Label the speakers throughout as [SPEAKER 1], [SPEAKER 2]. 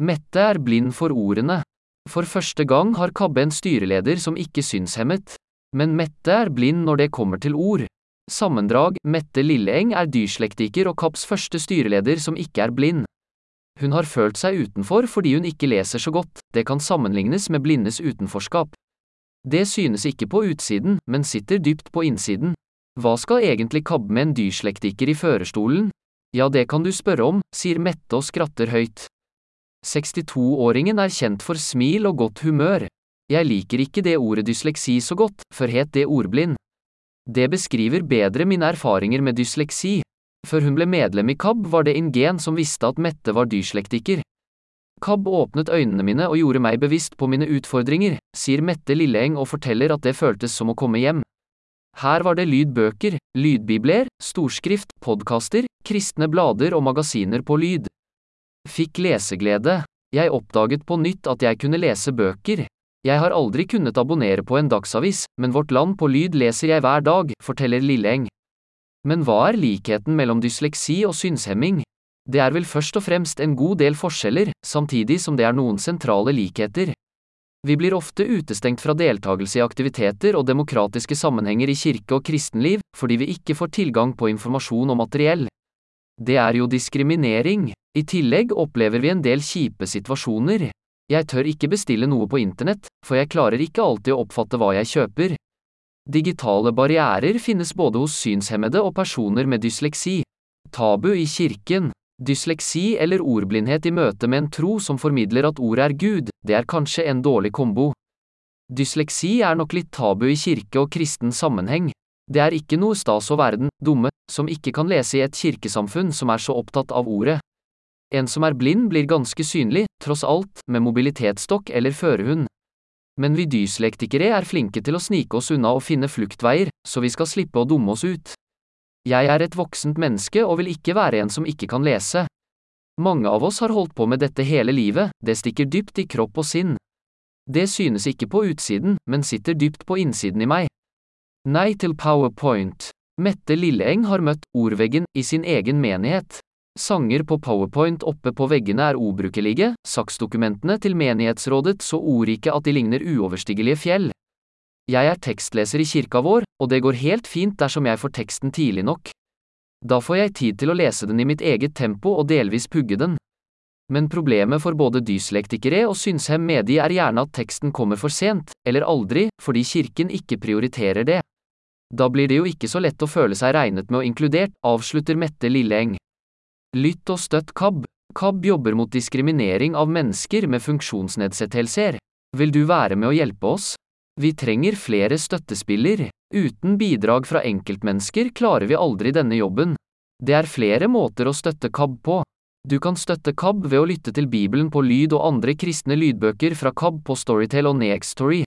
[SPEAKER 1] Mette er blind for ordene. For første gang har Kabbe en styreleder som ikke synshemmet. Men Mette er blind når det kommer til ord. Sammendrag Mette Lilleeng er dyrslektiker og Kapps første styreleder som ikke er blind. Hun har følt seg utenfor fordi hun ikke leser så godt, det kan sammenlignes med blindes utenforskap. Det synes ikke på utsiden, men sitter dypt på innsiden. Hva skal egentlig kabbe med en dyrslektiker i førerstolen? Ja, det kan du spørre om, sier Mette og skratter høyt. 62-åringen er kjent for smil og godt humør. Jeg liker ikke det ordet dysleksi så godt, før het det ordblind. Det beskriver bedre mine erfaringer med dysleksi. Før hun ble medlem i KAB var det en gen som visste at Mette var dyrslektiker. KAB åpnet øynene mine og gjorde meg bevisst på mine utfordringer, sier Mette Lilleeng og forteller at det føltes som å komme hjem. Her var det lydbøker, lydbibler, storskrift, podkaster, kristne blader og magasiner på lyd. Fikk leseglede. Jeg oppdaget på nytt at jeg kunne lese bøker. Jeg har aldri kunnet abonnere på en dagsavis, men Vårt Land på lyd leser jeg hver dag, forteller Lilleeng. Men hva er likheten mellom dysleksi og synshemming? Det er vel først og fremst en god del forskjeller, samtidig som det er noen sentrale likheter. Vi blir ofte utestengt fra deltakelse i aktiviteter og demokratiske sammenhenger i kirke og kristenliv, fordi vi ikke får tilgang på informasjon og materiell. Det er jo diskriminering. I tillegg opplever vi en del kjipe situasjoner. Jeg tør ikke bestille noe på internett, for jeg klarer ikke alltid å oppfatte hva jeg kjøper. Digitale barrierer finnes både hos synshemmede og personer med dysleksi. Tabu i kirken. Dysleksi eller ordblindhet i møte med en tro som formidler at ordet er Gud, det er kanskje en dårlig kombo. Dysleksi er nok litt tabu i kirke og kristen sammenheng. Det er ikke noe stas å være den dumme som ikke kan lese i et kirkesamfunn som er så opptatt av ordet. En som er blind blir ganske synlig, tross alt, med mobilitetsstokk eller førerhund. Men vi dyslektikere er flinke til å snike oss unna og finne fluktveier, så vi skal slippe å dumme oss ut. Jeg er et voksent menneske og vil ikke være en som ikke kan lese. Mange av oss har holdt på med dette hele livet, det stikker dypt i kropp og sinn. Det synes ikke på utsiden, men sitter dypt på innsiden i meg. Nei til PowerPoint. Mette Lilleeng har møtt ordveggen i sin egen menighet. Sanger på powerpoint oppe på veggene er ubrukelige, saksdokumentene til menighetsrådet så ordrike at de ligner uoverstigelige fjell. Jeg er tekstleser i kirka vår, og det går helt fint dersom jeg får teksten tidlig nok. Da får jeg tid til å lese den i mitt eget tempo og delvis pugge den. Men problemet for både dyslektikere og synshemmede er gjerne at teksten kommer for sent, eller aldri, fordi kirken ikke prioriterer det. Da blir det jo ikke så lett å føle seg regnet med og inkludert, avslutter Mette Lilleeng. Lytt og støtt KAB. KAB jobber mot diskriminering av mennesker med funksjonsnedsettelser. Vil du være med å hjelpe oss? Vi trenger flere støttespiller. Uten bidrag fra enkeltmennesker klarer vi aldri denne jobben. Det er flere måter å støtte KAB på. Du kan støtte KAB ved å lytte til Bibelen på lyd og andre kristne lydbøker fra KAB på Storytel og Nextory.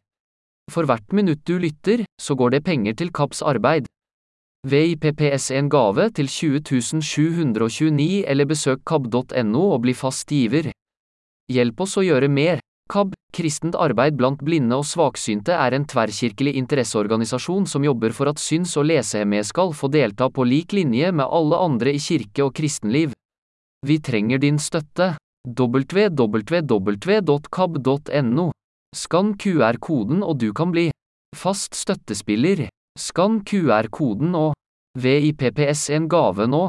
[SPEAKER 1] For hvert minutt du lytter, så går det penger til KABs arbeid. VIPPS en gave til 20729 eller besøk kab.no og bli fast giver. Hjelp oss å gjøre mer. KAB, Kristent arbeid blant blinde og svaksynte er en tverrkirkelig interesseorganisasjon som jobber for at syns- og lesehemmede skal få delta på lik linje med alle andre i kirke og kristenliv. Vi trenger din støtte. www.kab.no. Skann QR-koden og du kan bli fast støttespiller. Skann QR-koden og VIPPS en gave nå.